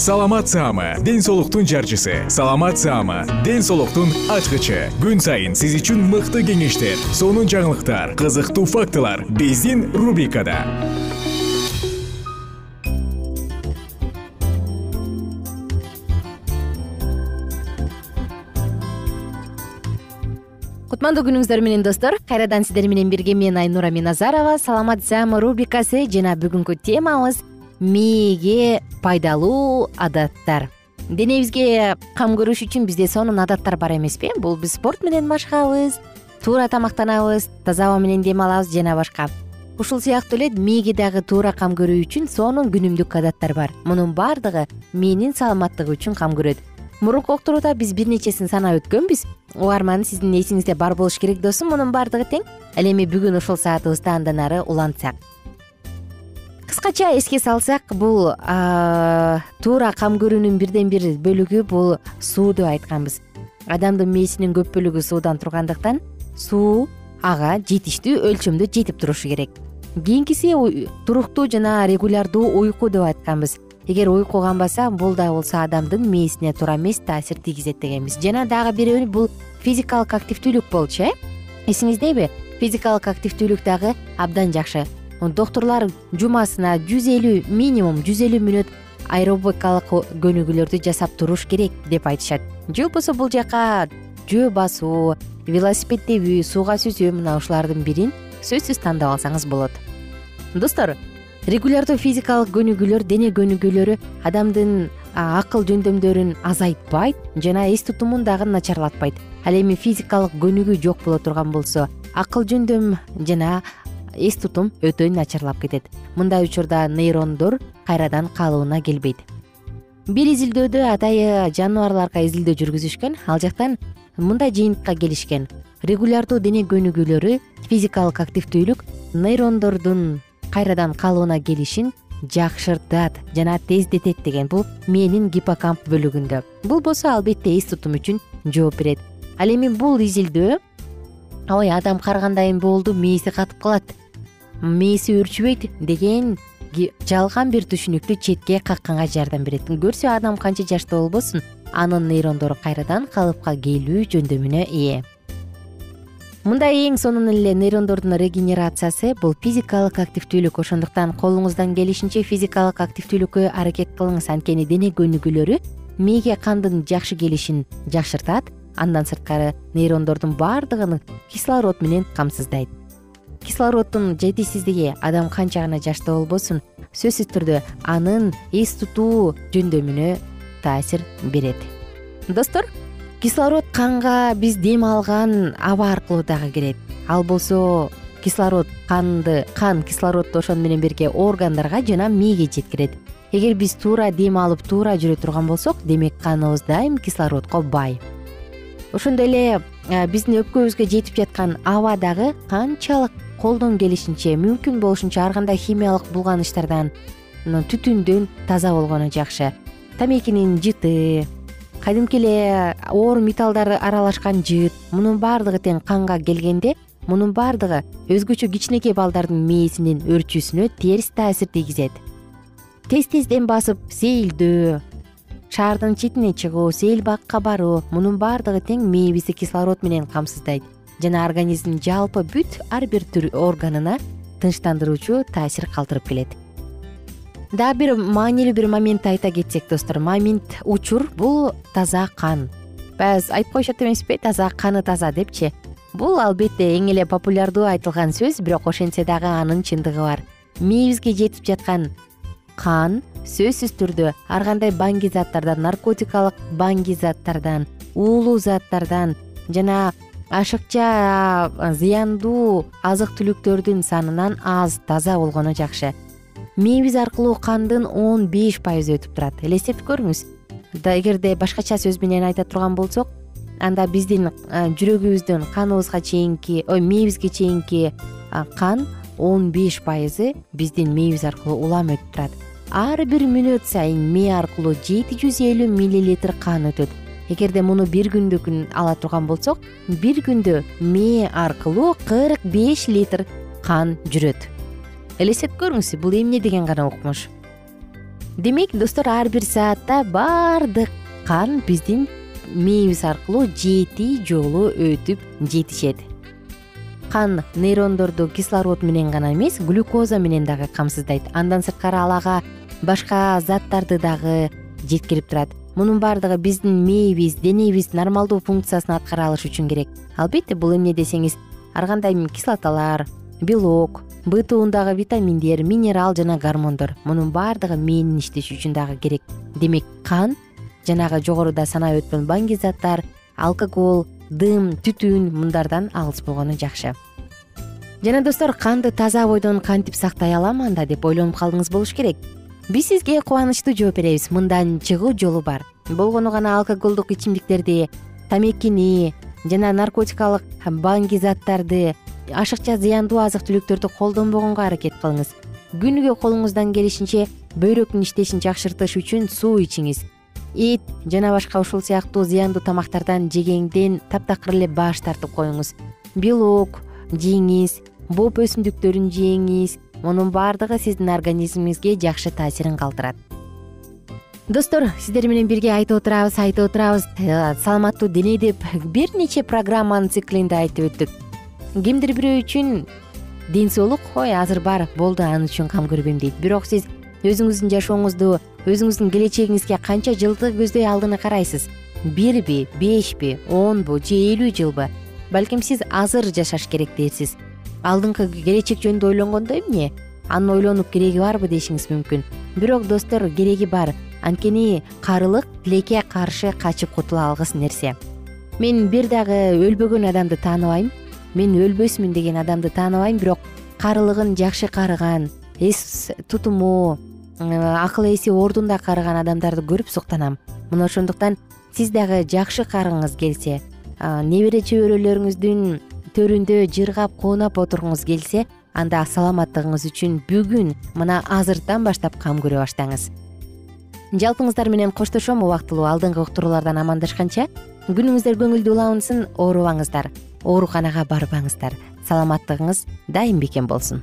саламат саама ден соолуктун жарчысы. Саламат саама ден соолуктун ачкычы. Күн сайын сиз үчүн мыкты кеңештер сонун жаңылыктар кызыктуу фактылар биздин рубрикада. Кутмандуу күнүңүздөр менен достор кайрадан сиздер менен бирге мен айнура миназарова. Саламат саама рубрикасы жана бүгүнкү темабыз мээге пайдалуу адаттар. Денебизге кам көрүш үчүн бизде сонун адаттар бар эмеспи бул биз спорт менен машыгабыз туура тамактанабыз таза аба менен дем алабыз жана башка. Ушул сыяктуу эле мээге дагы туура кам көрүү үчүн сонун күнүмдүк адаттар бар. Мунун баардыгы мээнин саламаттыгы үчүн кам көрөт. Мурунку октуруда биз бир нечесин санап өткөнбүз. Угарман сиздин эсиңизде бар болуш керек досум мунун баардыгы тең. Ал эми бүгүн ушул саатыбызда андан ары улантсак кыскача эске салсак бул туура кам көрүүнүн бирден бир бөлүгү бул суу деп айтканбыз. Адамдын мээсинин көп бөлүгү суудан тургандыктан суу ага жетиштүү өлчөмдө жетип турушу керек. Кийинкиси туруктуу жана регулярдуу уйку деп айтканбыз. Эгер уйку канбаса бул да болсо адамдын мээсине туура эмес таасир тийгизет дегенбиз. Жана дагы бирөө бул физикалык активдүүлүк болчу э? Эсиңиздеби? Физикалык активдүүлүк дагы абдан жакшы доктурлар жумасына жүз элүү минимум жүз элүү мүнөт аэробикалык көнүгүүлөрдү жасап туруш керек деп айтышат. Же болбосо бул жака жөө басуу велосипед тебүү сууга сүзүү мына ушулардын бирин сөзсүз тандап алсаңыз болот. Достор регулярдуу физикалык көнүгүүлөр дене көнүгүүлөрү адамдын акыл жөндөмдөрүн азайтпайт жана эс тутумун дагы начарлатпайт. Ал эми физикалык көнүгүү жок боло турган болсо акыл жөндөм жана эс тутум өтө начарлап кетет. Мындай учурда нейрондор кайрадан калыбына келбейт. Бир изилдөөдө атайы жаныбарларга изилдөө жүргүзүшкөн ал жактан мындай жыйынтыкка келишкен. Регулярдуу дене көнүгүүлөрү физикалык активдүүлүк нейрондордун кайрадан калыбына келишин жакшыртат жана тездетет деген бул мээнин гиппокамп бөлүгүндө. Бул болсо албетте эс тутум үчүн жооп берет. Ал эми бул изилдөө ой адам карыгандан болду мээси катып калат мээси өөрчүбөйт деген жалган бир түшүнүктү четке какканга жардам берет. Көрсө адам канча жаштуу болбосун анын нейрондору кайрадан калыпка келүү жөндөмүнө ээ. Мындай эң сонун эле нейрондордун регенерациясы бул физикалык активдүүлүк. Ошондуктан колуңуздан келишинче физикалык активдүүлүккө аракет кылыңыз. Анткени дене көнүгүүлөрү мээге кандын жакшы келишин жакшыртат. Андан сырткары нейрондордун баардыгын кислород менен камсыздайт кислороддун жетишсиздиги адам канча гана жаштуу болбосун сөзсүз түрдө анын эс тутуу жөндөмүнө таасир берет. Достор кислород канга биз дем алган аба аркылуу дагы кирет ал болсо кислород канды кан кислородду ошону менен бирге органдарга жана мээге жеткирет. Эгер биз туура дем алып туура жүрө турган болсок демек каныбыз дайым кислородко бай. Ошондой эле биздин өпкөбүзгө жетип жаткан аба дагы канчалык колдон келишинче мүмкүн болушунча ар кандай химиялык булганычтардан түтүндөн таза болгону жакшы. Тамекинин жыты кадимки эле оор металлдар аралашкан жыт мунун баардыгы тең канга келгенде мунун баардыгы өзгөчө кичинекей балдардын мээсинин өрчүүсүнө терс таасир тийгизет. Тез тезден басып сейилдөө шаардын четине чыгуу сейил бакка баруу мунун баардыгы тең мээбизди кислород менен камсыздайт жана организмдин жалпы бүт ар бир түр органына тынчтандыруучу таасир калтырып келет. Дагы бир маанилүү бир моментти айта кетсек достор момент учур бул таза кан. Баягы айтып коюшат эмеспи таза каны таза депчи. Бул албетте эң эле популярдуу айтылган сөз бирок ошентсе дагы анын чындыгы бар. Мээбизге жетип жаткан кан сөзсүз түрдө ар кандай баңги заттардан наркотикалык баңги заттардан уулуу заттардан жана ашыкча зыяндуу азык түлүктөрдүн санынан аз таза болгону жакшы. Мээбиз аркылуу кандын он беш пайызы өтүп турат. Элестетип көрүңүз. Эгерде башкача сөз менен айта турган болсок анда биздин жүрөгүбүздөн каныбызга чейинки ой мээбизге чейинки кан он беш пайызы биздин мээбиз аркылуу улам өтүп турат. Ар бир мүнөт сайын мээ аркылуу жети жүз элүү миллилитр кан өтөт эгерде муну бир күндүкүн ала турган болсок бир күндө мээ аркылуу кырк беш литр кан жүрөт. Элестетип көрүңүз бул эмне деген гана укмуш. Демек достор ар бир саатта баардык кан биздин мээбиз аркылуу жети жолу өтүп жетишет. Кан нейрондорду кислород менен гана эмес глюкоза менен дагы камсыздайт. Андан сырткары ал ага башка заттарды дагы жеткирип турат мунун баардыгы биздин мээбиз денебиз нормалдуу функциясын аткара алыш үчүн керек. Албетте бул эмне десеңиз ар кандай кислоталар белок б туундагы витаминдер минерал жана гормондор мунун баардыгы мээнин иштеши үчүн дагы керек. Демек кан жанагы жогоруда санап өткөн баңги заттар алкоголь дым түтүн мындардан алыс болгону жакшы. Жана достор канды таза бойдон кантип сактай алам анда деп ойлонуп калдыңыз болуш керек биз сизге кубанычтуу жооп беребиз. Мындан чыгуу жолу бар. Болгону гана алкоголдук ичимдиктерди тамекини жана наркотикалык баңги заттарды ашыкча зыяндуу азык түлүктөрдү колдонбогонго аракет кылыңыз. Күнүгө колуңуздан келишинче бөйрөктүн иштешин жакшыртыш үчүн суу ичиңиз. Эт жана башка ушул сыяктуу зыяндуу тамактардан жегенден таптакыр эле баш тартып коюңуз. Белок жеңиз боп өсүмдүктөрүн жеңиз мунун баардыгы сиздин организмиңизге жакшы таасирин калтырат. Достор сиздер менен бирге айтып отурабыз айтып отурабыз. Э, саламаттуу дене деп бир нече программанын циклинде айтып өттүк. Кимдир бирөө үчүн ден соолук ой азыр бар болду ал үчүн кам көрбөйм дейт. Бирок сиз өзүңүздүн жашооңузду өзүңүздүн келечегиңизге канча жылды көздөй алдыны карайсыз? Бирби бешпи онбу же элүү жылбы балким сиз азыр жашаш керек дерсиз алдыңкы келечек жөнүндө ойлонгондо эмне? Анын ойлонуп кереги барбы дешиңиз мүмкүн. Бирок достор кереги бар. Анткени карылык тилекке каршы качып кутула алгыс нерсе. Мен бир дагы өлбөгөн адамды тааныбайм. Мен өлбөсмүн деген адамды тааныбайм бирок карылыгын жакшы карыган эс тутуму акыл эси ордунда карыган адамдарды көрүп суктанам. Мына ошондуктан сиз дагы жакшы карыгыңыз келсе небере чөбөрөлөрүңүздүн төрүндө жыргап куунап отургуңуз келсе анда саламаттыгыңыз үчүн бүгүн мына азыртан баштап кам көрө баштаңыз. Жалпыңыздар менен коштошом убактылуу алдыңкы уктуруулардан амандашканча күнүңүздөр көңүлдүү улансын оорубаңыздар ооруканага барбаңыздар. Саламаттыгыңыз дайым бекем болсун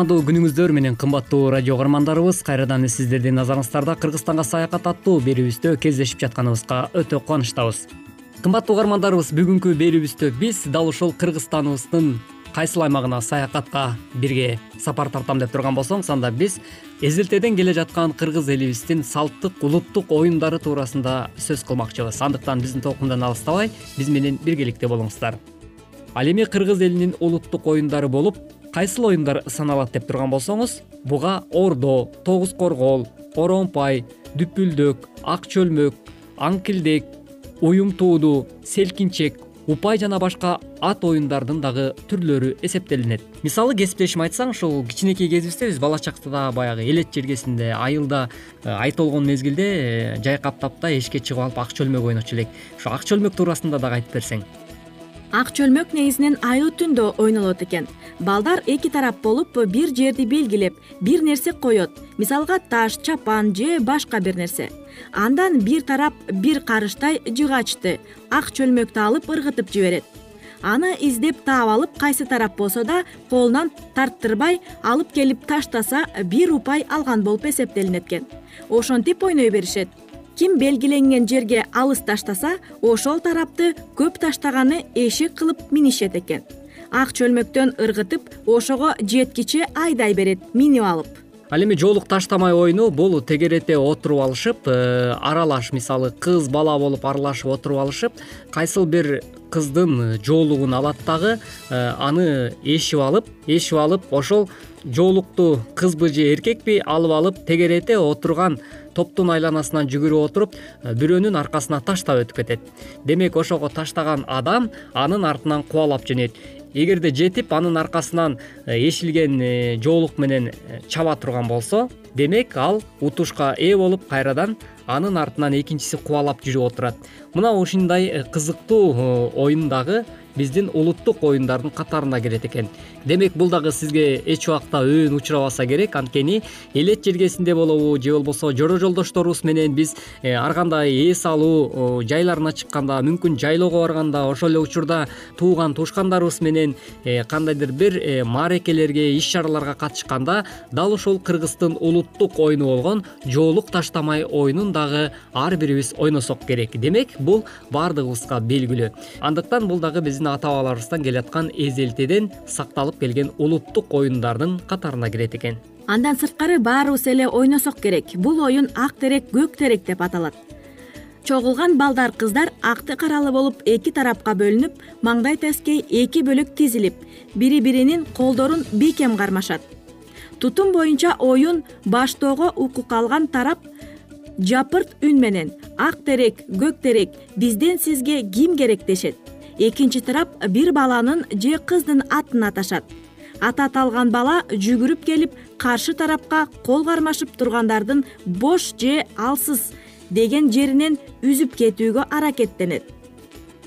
кутмандуу күнүңүздөр менен кымбаттуу радио угармандарыбыз кайрадан сиздердин назарыңыздарда кыргызстанга саякат аттуу берүүбүздө кездешип жатканыбызга өтө кубанычтабыз. Кымбаттуу угармандарыбыз бүгүнкү берүүбүздө биз дал ушул кыргызстаныбыздын кайсыл аймагына саякатка бирге сапар тартам деп турган болсоңуз анда биз эзелтеден келе жаткан кыргыз элибиздин салттык улуттук оюндары туурасында сөз кылмакчыбыз. Андыктан биздин толкундан алыстабай биз менен биргеликте болуңуздар. Ал эми кыргыз элинин улуттук оюндары болуп кайсыл оюндар саналат деп турган болсоңуз буга ордо тогуз коргоол оромпай дүпүлдөк ак чөлмөк аңкилдек уюм туудуу селкинчек упай жана башка ат оюндардын дагы түрлөрү эсептелинет. Мисалы кесиптешим айтсаң ушул кичинекей кезибизде биз бала чакта баягы элет жергесинде айылда э, ай толгон мезгилде э, жайкаптап да эшикке чыгып алып ак чөлмөк ойночу элек. Ушу ак чөлмөк туурасында дагы айтып берсең ак чөлмөк негизинен айлуу түндө ойнолот экен. Балдар эки тарап болуп бир жерди белгилеп бир нерсе коет. Мисалга таш чапан же башка бир нерсе. Андан бир тарап бир карыштай жыгачты ак чөлмөктү алып ыргытып жиберет. Аны издеп таап алып кайсы тарап болсо да колунан тарттырбай алып келип таштаса бир упай алган болуп эсептелинет экен. Ошентип ойной беришет ким белгиленген жерге алыс таштаса ошол тарапты көп таштаганы эшик кылып минишет экен. Ак чөлмөктөн ыргытып ошого жеткиче айдай берет минип алып. Ал эми жоолук таштамай оюну бул тегерете отуруп алышып э, аралаш мисалы кыз бала болуп аралашып отуруп алышып кайсыл бир кыздын жоолугун алат дагы э, аны эшип алып эшип алып ошол жоолукту кызбы же эркекпи алып алып тегерете отурган топтун айланасынан жүгүрүп отуруп э, бирөөнүн аркасына таштап өтүп кетет. Демек ошого таштаган адам анын артынан кубалап жөнөйт. Эгерде жетип анын аркасынан э, эшилген жоолук менен чаба турган болсо демек ал утушка ээ болуп кайрадан анын артынан экинчиси кубалап жүрүп отурат. Мына ушундай э, кызыктуу э, оюн дагы биздин улуттук оюндардын катарына кирет экен. Демек бул дагы сизге эч убакта өбөн учурабаса керек. Анткени элет жергесинде болобу же болбосо жоро жолдошторубуз менен биз э, ар кандай эс алуу жайларына чыкканда мүмкүн жайлоого барганда ошол эле учурда тууган туушкандарыбыз менен э, кандайдыр бир э, маарекелерге иш чараларга катышканда дал ушул кыргыздын улуттук оюну болгон жоолук таштамай оюнун дагы ар бирибиз ойносок керек. Демек бул баардыгыбызга белгилүү. Андыктан бул дагы биздин ата бабаларыбыздан келаткан эзелтеден сакталып келген улуттук оюндардын катарына кирет экен. Андан сырткары баарыбыз эле ойносок керек. Бул оюн ак терек көк терек деп аталат. Чогулган балдар кыздар акты каралы болуп эки тарапка бөлүнүп маңдай таскей эки бөлөк тизилип бири биринин колдорун бекем кармашат. Тутум боюнча оюн баштоого укук алган тарап жапырт үн менен ак терек көк терек бизден сизге ким керек дешет экинчи тарап бир баланын же кыздын атын аташат. Аты аталган бала жүгүрүп келип каршы тарапка кол кармашып тургандардын бош же алсыз деген жеринен үзүп кетүүгө аракеттенет.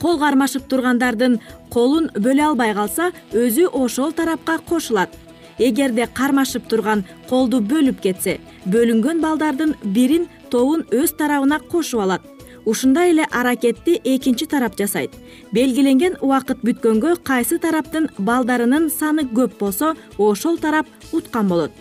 Кол кармашып тургандардын колун бөлө албай калса өзү ошол тарапка кошулат. Эгерде кармашып турган колду бөлүп кетсе бөлүнгөн балдардын бирин тобун өз тарабына кошуп алат ушундай эле аракетти экинчи тарап жасайт. Белгиленген убакыт бүткөнгө кайсы тараптын балдарынын саны көп болсо ошол тарап уткан болот.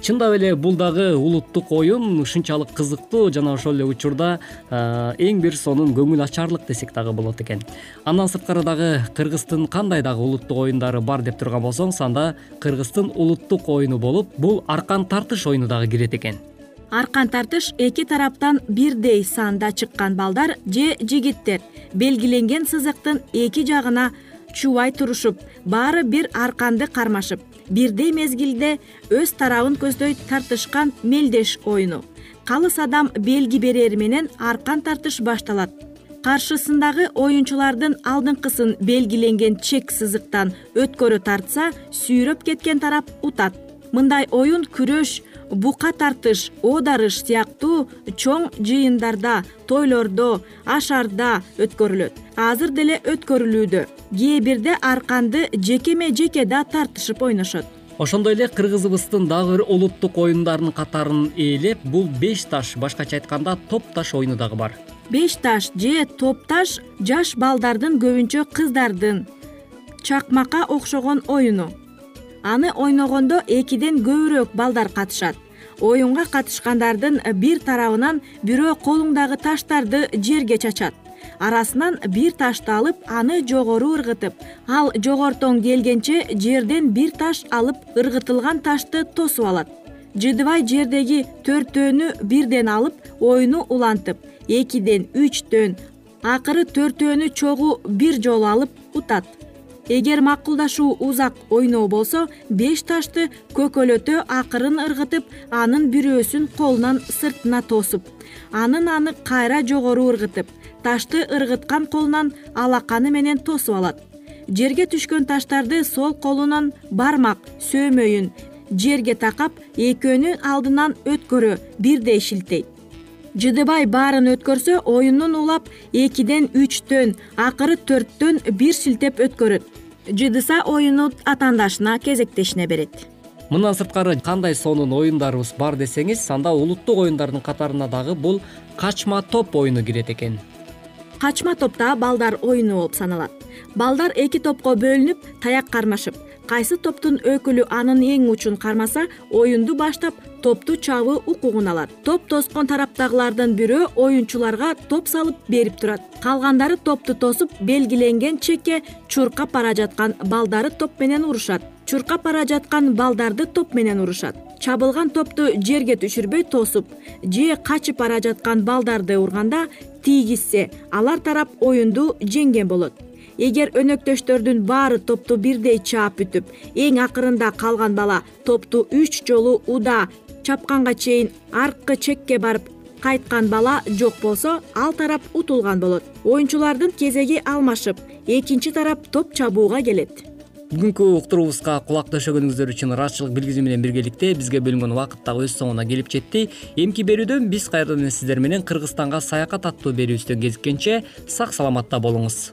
Чындап эле бул дагы улуттук оюн ушунчалык кызыктуу жана ошол эле учурда эң бир сонун көңүл ачарлык десек дагы болот экен. Андан сырткары дагы кыргыздын кандай дагы улуттук оюндары бар деп турган болсоңуз анда кыргыздын улуттук оюну болуп бул аркан тартыш оюну дагы кирет экен аркан тартыш эки тараптан бирдей санда чыккан балдар же жигиттер. Белгиленген сызыктын эки жагына чубай турушуп баары бир арканды кармашып бирдей мезгилде өз тарабын көздөй тартышкан мелдеш оюну. Калыс адам белги берери менен аркан тартыш башталат. Каршысындагы оюнчулардын алдыңкысын белгиленген чек сызыктан өткөрү тартса сүйрөп кеткен тарап утат мындай оюн күрөш бука тартыш оодарыш сыяктуу чоң жыйындарда тойлордо ашарда өткөрүлөт. Азыр деле өткөрүлүүдө. Кээ бирде арканды жекеме жеке да тартышып ойношот. Ошондой эле кыргызыбыздын дагы бир улуттук оюндарынын катарын ээлеп бул беш таш башкача айтканда топ таш оюну дагы бар. Беш таш же топ таш жаш балдардын көбүнчө кыздардын чакмакка окшогон оюну аны ойногондо экиден көбүрөөк балдар катышат. Оюнга катышкандардын бир тарабынан бирөө колуңдагы таштарды жерге чачат. Арасынан бир ташты алып аны жогору ыргытып ал жогортоң келгенче жерден бир таш алып ыргытылган ташты тосуп алат. Жыдыбай жердеги төртөөнү бирден алып оюну улантып экиден үчтөн акыры төртөөнү чогуу бир жолу алып утат эгер макулдашуу узак ойноо болсо беш ташты көкөлөтө акырын ыргытып анын бирөөсүн колунан сыртына тосуп анын аны кайра жогору ыргытып ташты ыргыткан колунан алаканы менен тосуп алат. Жерге түшкөн таштарды сол колунан бармак сөөмөйүн жерге такап экөөнүн алдынан өткөрө бирдей шилтейт. Жыдыбай баарын өткөрсө оюнун улап экиден үчтөн акыры төрттөн бир шилтеп өткөрөт жыдыса оюну атаандашына кезектешине берет. Мындан сырткары кандай сонун оюндарыбыз бар десеңиз анда улуттук оюндардын катарына дагы бул качма топ оюну кирет экен. Качма топ да балдар оюну болуп саналат. Балдар эки топко бөлүнүп таяк кармашып кайсы топтун өкүлү анын эң учун кармаса оюнду баштап топту чабуу укугун алат. Топ тоскон тараптагылардын бирөө оюнчуларга топ салып берип турат. Калгандары топту тосуп белгиленген чекке чуркап бара жаткан балдары топ менен урушат. Чуркап бара жаткан балдарды топ менен урушат. Чабылган топту жерге түшүрбөй тосуп же качып бара жаткан балдарды урганда тийгизсе алар тарап оюнду жеңген болот эгер өнөктөштөрдүн баары топту бирдей чаап бүтүп эң акырында калган бала топту үч жолу уда чапканга чейин аркы чекке барып кайткан бала жок болсо ал тарап утулган болот. Оюнчулардын кезеги алмашып экинчи тарап топ чабууга келет. Бүгүнкү уктуруубузга кулак төшөгөнүңүздөр үчүн ыраазычылык билгизүү менен биргеликте бизге бөлүнгөн убакыт дагы өз соңуна келип жетти. Эмки берүүдөн биз кайрадан эле сиздер менен кыргызстанга саякат аттуу берүүбүздө кезиккенче сак саламатта болуңуз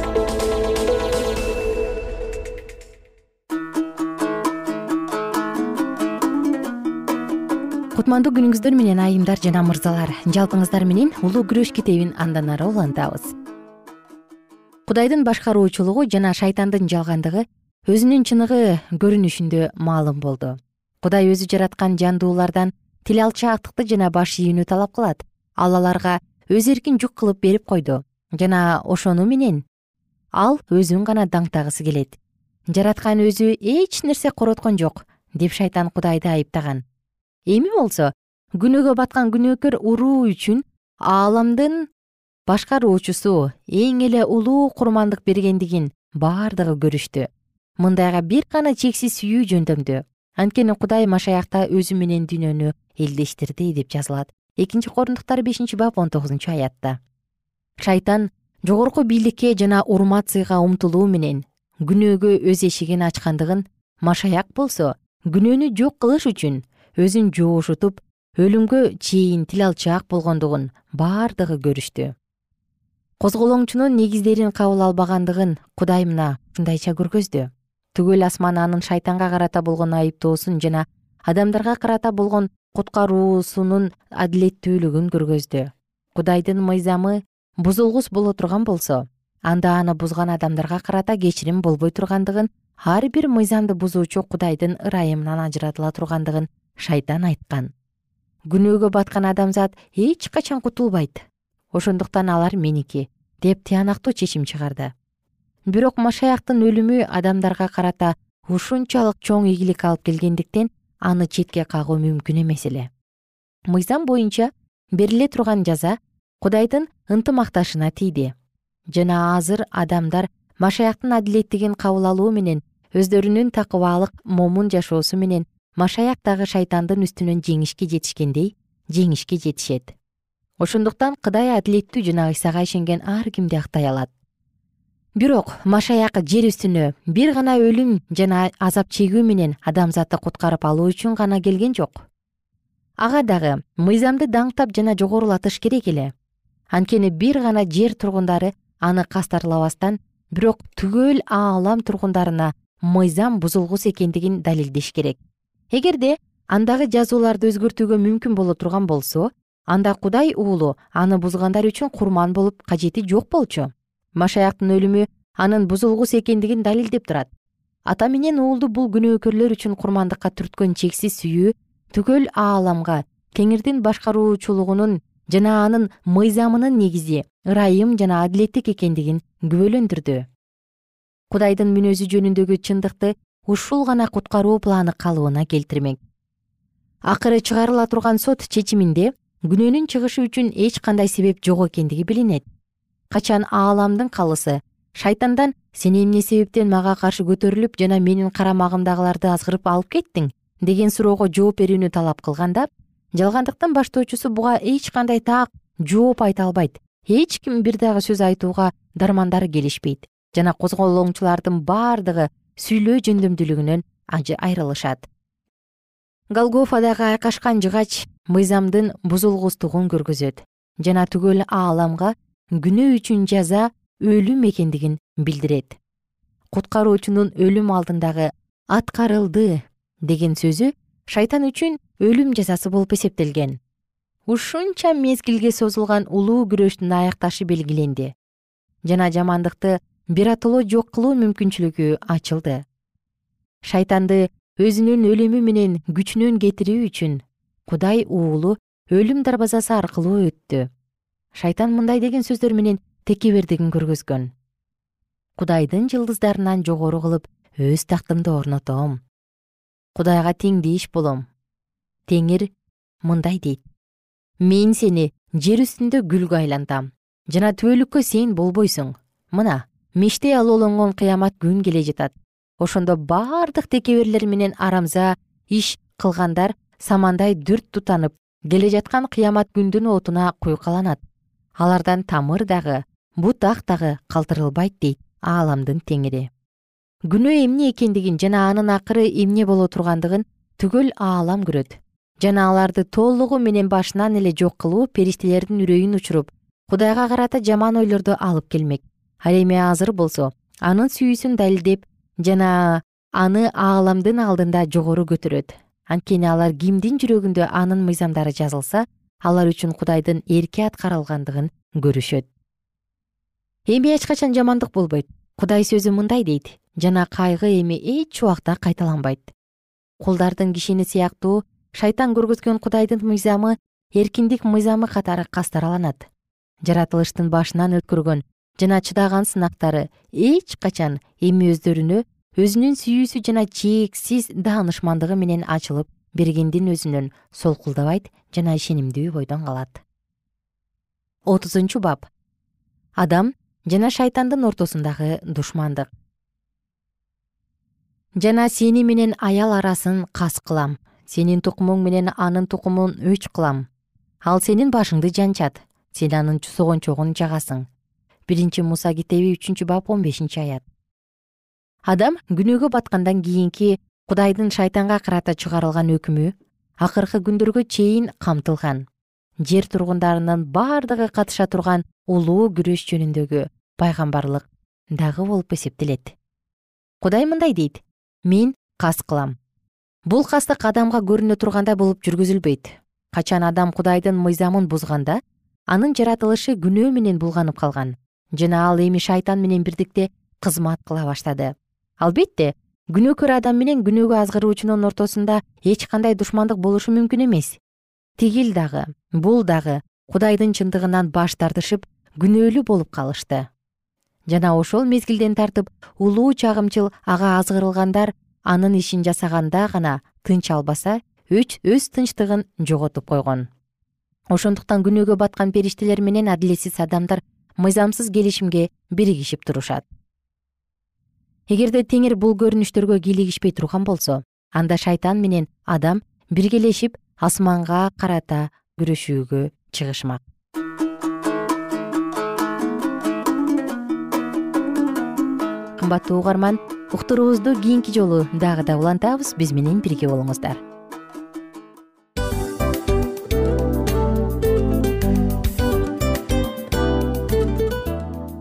кутмандуу күнүңүздөр менен айымдар жана мырзалар жалпыңыздар менен улуу күрөш китебин андан ары улантабыз. Кудайдын башкаруучулугу жана шайтандын жалгандыгы өзүнүн чыныгы көрүнүшүндө маалым болду. Кудай өзү жараткан жандуулардан тил алчаактыкты жана баш ийүүнү талап кылат. Ал аларга өз эркин жук кылып берип койду. Жана ошону менен ал өзүн гана даңктагысы келет. Жараткан өзү эч нерсе короткон жок деп шайтан кудайды айыптаган эми болсо күнөөгө баткан күнөөкөр уруу үчүн ааламдын башкаруучусу эң эле улуу курмандык бергендигин бардыгы көрүштү. Мындайга бир гана чексиз сүйүү жөндөмдү. Анткени кудай машаякта өзү менен дүйнөнү элдештирди деп жазылат. Экинчи корундуктар бешинчи бап он тогузунчу аятта. Шайтан жогорку бийликке жана урмат сыйга умтулуу менен күнөөгө өз эшигин ачкандыгын машаяк болсо күнөөнү жок кылыш үчүн өзүн жоошутуп өлүмгө чейин тил алчаак болгондугун бардыгы көрүштү. Козголоңчунун негиздерин кабыл албагандыгын кудай мына ушундайча көргөздү. Түгөл асман анын шайтанга карата болгон айыптоосун жана адамдарга карата болгон куткаруусунун адилеттүүлүгүн көргөздү. Кудайдын мыйзамы бузулгус боло турган болсо анда аны бузган адамдарга карата кечирим болбой тургандыгын ар бир мыйзамды бузуучу кудайдын ырайымынан ажыратыла тургандыгын шайтан айткан. Күнөөгө баткан адамзат эч качан кутулбайт. Ошондуктан алар меники деп тыянактуу чечим чыгарды. Бирок машаяктын өлүмү адамдарга карата ушунчалык чоң ийгилик алып келгендиктен аны четке кагуу мүмкүн эмес эле. Мыйзам боюнча бериле турган жаза кудайдын ынтымакташына тийди. Жана азыр адамдар машаяктын адилеттигин кабыл алуу менен өздөрүнүн такыбаалык момун жашоосу менен машаяк дагы шайтандын үстүнөн жеңишке жетишкендей жеңишке жетишет. Ошондуктан кудай адилеттүү жана ыйсага ишенген ар кимди актай алат. Бирок машаяк жер үстүнө бир гана өлүм жана азап чегүү менен адамзатты куткарып алуу үчүн гана келген жок. Ага дагы мыйзамды даңктап жана жогорулатыш керек эле. Анткени бир гана жер тургундары аны кастарлабастан бирок түгөл аалам тургундарына мыйзам бузулгус экендигин далилдеш керек эгерде андагы жазууларды өзгөртүүгө мүмкүн боло турган болсо анда кудай уулу аны бузгандар үчүн курман болуп кажети жок болчу. Машаяктын өлүмү анын бузулгус экендигин далилдеп турат. Ата менен уулду бул күнөөкөрлөр үчүн курмандыкка түрткөн чексиз сүйүү түгөл ааламга теңирдин башкаруучулугунун жана анын мыйзамынын негизи ырайым жана адилеттик экендигин күбөлөндүрдү. Кудайдын мүнөзү жөнүндөгү чындыкты ушул гана куткаруу планы калыбына келтирмек. Акыры чыгарыла турган сот чечиминде күнөөнүн чыгышы үчүн эч кандай себеп жок экендиги билинет. Качан ааламдын калысы шайтандан сен эмне себептен мага каршы көтөрүлүп жана менин карамагымдагыларды азгырып алып кеттиң деген суроого жооп берүүнү талап кылганда жалгандыктын баштоочусу буга эч кандай так жооп айта албайт. Эч ким бир дагы сөз айтууга дармандары келишпейт жана козголоңчулардын бардыгы сүйлөө жөндөмдүүлүгүнөн айрылышат. Голгофадагы айкашкан жыгач мыйзамдын бузулгустугун көргөзөт жана түгөл ааламга күнөө үчүн жаза өлүм экендигин билдирет. Куткаруучунун өлүм алдындагы аткарылды деген сөзү шайтан үчүн өлүм жазасы болуп эсептелген. Ушунча мезгилге созулган улуу күрөштүн аякташы белгиленди. Жана жамандыкты биротоло жок кылуу мүмкүнчүлүгү ачылды. Шайтанды өзүнүн өлүмү менен күчүнөн кетирүү үчүн кудай уулу өлүм дарбазасы аркылуу өттү. Шайтан мындай деген сөздөр менен текебердигин көргөзгөн. Кудайдын жылдыздарынан жогору кылып өз тактымды орнотом. Кудайга теңдеш болом. Теңир мындай дейт мен сени жер үстүндө гүлгө айлантам. Жана түбөлүккө сен болбойсуң. Мына мештей алоолонгон кыямат күн келе жатат. Ошондо бардык текеберлер менен арамза иш кылгандар самандай дүрт тутанып келе жаткан кыямат күндүн отуна куйкаланат. Алардан тамыр дагы бутак дагы калтырылбайт дейт ааламдын теңири. Күнөө эмне экендигин жана анын акыры эмне боло тургандыгын түгөл аалам көрөт. Жана аларды толугу менен башынан эле жок кылуу периштелердин үрөйүн учуруп кудайга карата жаман ойлорду алып келмек ал эми азыр болсо анын сүйүүсүн далилдеп жана аны ааламдын алдында жогору көтөрөт. Анткени алар кимдин жүрөгүндө анын мыйзамдары жазылса алар үчүн кудайдын эрки аткарылгандыгын көрүшөт. Эми эч качан жамандык болбойт. Кудай сөзү мындай дейт жана кайгы эми эч убакта кайталанбайт. Кулдардын кишини сыяктуу шайтан көргөзгөн кудайдын мыйзамы эркиндик мыйзамы катары кастараланат. Жаратылыштын башынан өткөргөн жана чыдаган сынактары эч качан эми өздөрүнө өзүнүн сүйүүсү жана чексиз даанышмандыгы менен ачылып бергендин өзүнөн солкулдабайт жана ишенимдүү бойдон калат. Отузунчу бап. Адам жана шайтандын ортосундагы душмандык. Жана сени менен аял арасын кас кылам сенин тукумуң менен анын тукумун өч кылам. Ал сенин башыңды жанчат сен анын согончогун жагасың биринчи муса китеби үчүнчү бап он бешинчи аят. Адам күнөөгө баткандан кийинки кудайдын шайтанга карата чыгарылган өкүмү акыркы күндөргө чейин камтылган. Жер тургундарынын бардыгы катыша турган улуу күрөш жөнүндөгү пайгамбарлык дагы болуп эсептелет. Кудай мындай дейт? Мен кас кылам. Бул кастык адамга көрүнө тургандай болуп жүргүзүлбөйт. Качан адам кудайдын мыйзамын бузганда анын жаратылышы күнөө менен булганып калган жана ал эми шайтан менен бирдикте кызмат кыла баштады. Албетте күнөөкөр адам менен күнөөгө азгыруучунун ортосунда эч кандай душмандык болушу мүмкүн эмес. Тигил дагы бул дагы кудайдын чындыгынан баш тартышып күнөөлүү болуп калышты. Жана ошол мезгилден тартып улуу чагымчыл ага азгырылгандар анын ишин жасаганда гана тынч албаса өз тынчтыгын жоготуп койгон. Ошондуктан күнөөгө баткан периштелер менен адилетсиз адамдар мыйзамсыз келишимге биригишип турушат. Эгерде теңир бул көрүнүштөргө кийлигишпей турган болсо анда шайтан менен адам биргелешип асманга карата күрөшүүгө чыгышмак. Кымбаттуу угарман уктуруубузду кийинки жолу дагы да улантабыз биз менен бирге болуңуздар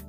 Э,